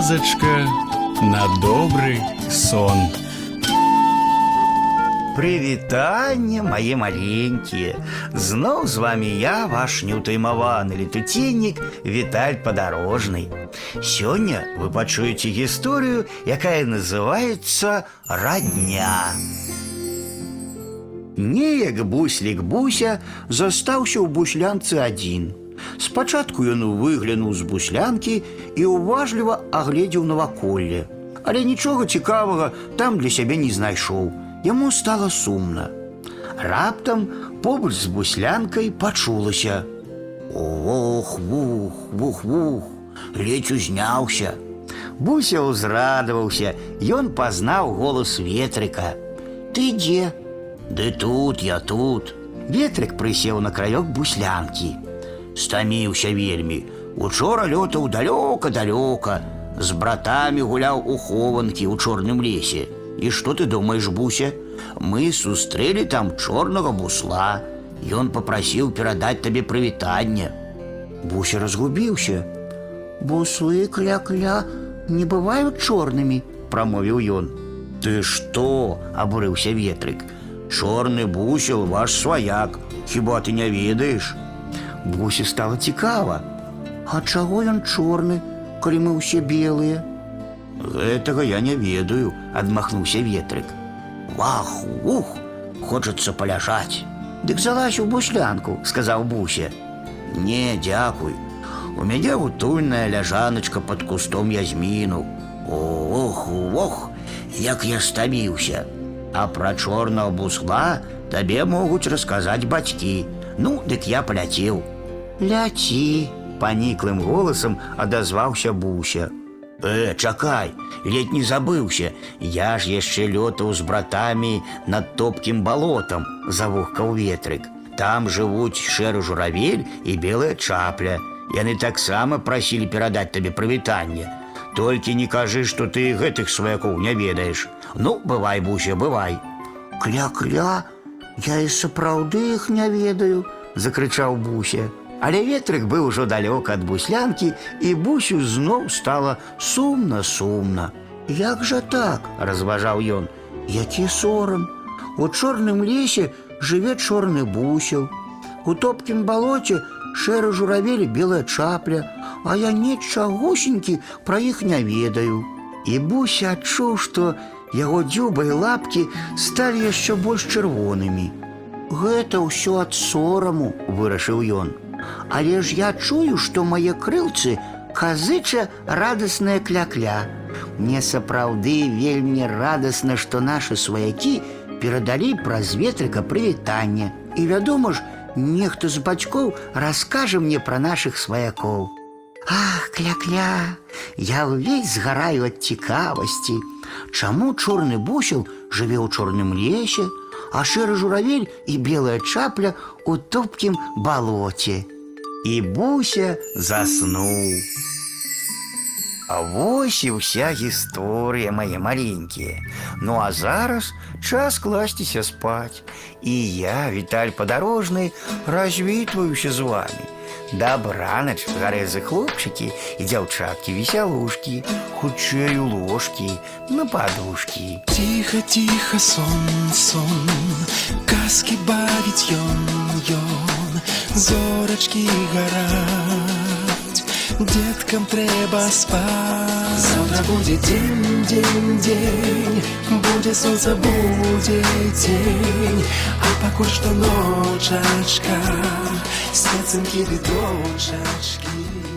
казачка на добрый сон. Прывітанне, мае маленькія. Зноў з вами я, ваш неўтаймаваны летуценнік Віталь падарожны. Сёння вы пачуеце гісторыю, якая называецца радня. Неяк буслік буся застаўся ў буслянцы адзін. Спачатку ён выглянуў з буслянкі і ўважліва агледзеў наваколле. Але нічога цікавага там для сябе не знайшоў. Яму стала сумна. Раптам побач з буслянкай пачулася: Ох, вух, вух, вух, ледзь узняўся. Буся ўзрадаваўся, ён пазнаў голас ветрыка. Ты дзе? Ды тут я тут. Ветрык прысеў на краёк буслянкі. Стаміўся вельмі. Учора лётаў далёка-далёка, з братамі гуляў у хованкі ў чорным лесе. І што ты думаеш, буся? Мы сустрэлі там чорнага бусла. Ён попрасіў перадаць табе прывітанне. Буся разгубіўся. Буслы кля-кля не бываюць чорнымі, прамовіў ён. Ты што? абурыўся ветрык. Чорны бусел ваш сваяк, хіба ты не ведаеш? Бусе стала цікава. А чаго ён чорны, калі мы ўсе белыя? Гэтага я не ведаю, адмахнуўся ветрык. Вах, ух, хочацца паляжаць. Дык залазь у буслянку, сказаў буся. Не, дзякуй. У мяне утульная ляжаначка под кустом язміну. Ох, ох, як я стаміўся. А пра чорнага бусла табе могуць расказаць бацькі. Ну, дык я паляцеў. Ляці, паніклым голасам адазваўся буся. Э, чакай, ледь не забыўся. Я ж яшчэ лётаў з братамі над топкім балотам, завухкаў ветрык. Там жывуць шэры журавель і белая чапля. Яны таксама прасілі перадаць табе прывітанне. Толькі не кажы, што ты гэтых сваякоў не ведаеш. Ну, бывай, буся, бывай. Кля-кля, я і сапраўды іх не ведаю, закрычаў буся. Але ветрык быў ужо далёк ад буслянкі, і бусю зноў стала сумна сумна. Як жа так, разважаў ён, які сорам. У чорным лесе жыве чорны бусел. У топкім балоце шэры журавель і белая чапля, а я нічагусенькі пра іх не ведаю. І буся адчуў, што яго дзюба і лапкі сталі яшчэ больш чырвонымі. Гэта ўсё ад сораму, вырашыў ён. Але ж я чую, што мае крылцы казыча радасная кля-кля. Мне сапраўды вельмі радасна, што нашы сваякі перадалі праз ветрыка прывітанне. І вядома ж, нехта з бацькоў раскажа мне пра нашых сваякоў. Ах, кля-кля, я ўвесь згараю ад цікавасці. Чаму чорны бусел жыве ў чорным лесе, а шэры журавель і белая чапля у топкім балоце. І буся заснуў. А вось і ўся гісторыя мае маленькія. Ну а зараз час класціся спаць. І я, Віталь падарожны, развітваюся з вами. Дабранач, гарэзы хлопчыкі і дзяўчаткі весялушкі, хутчэй у ложкі, на падушкі. Тихо, тихо, сон, сон, казки бавіць ён, ён, зорачкі гараць, деткам трэба спаць. Завтра будзе дзень, дзень, дзень, будзе сонца, будзе дзень, а пакуль што ночачка, спецынкі ды дочачкі.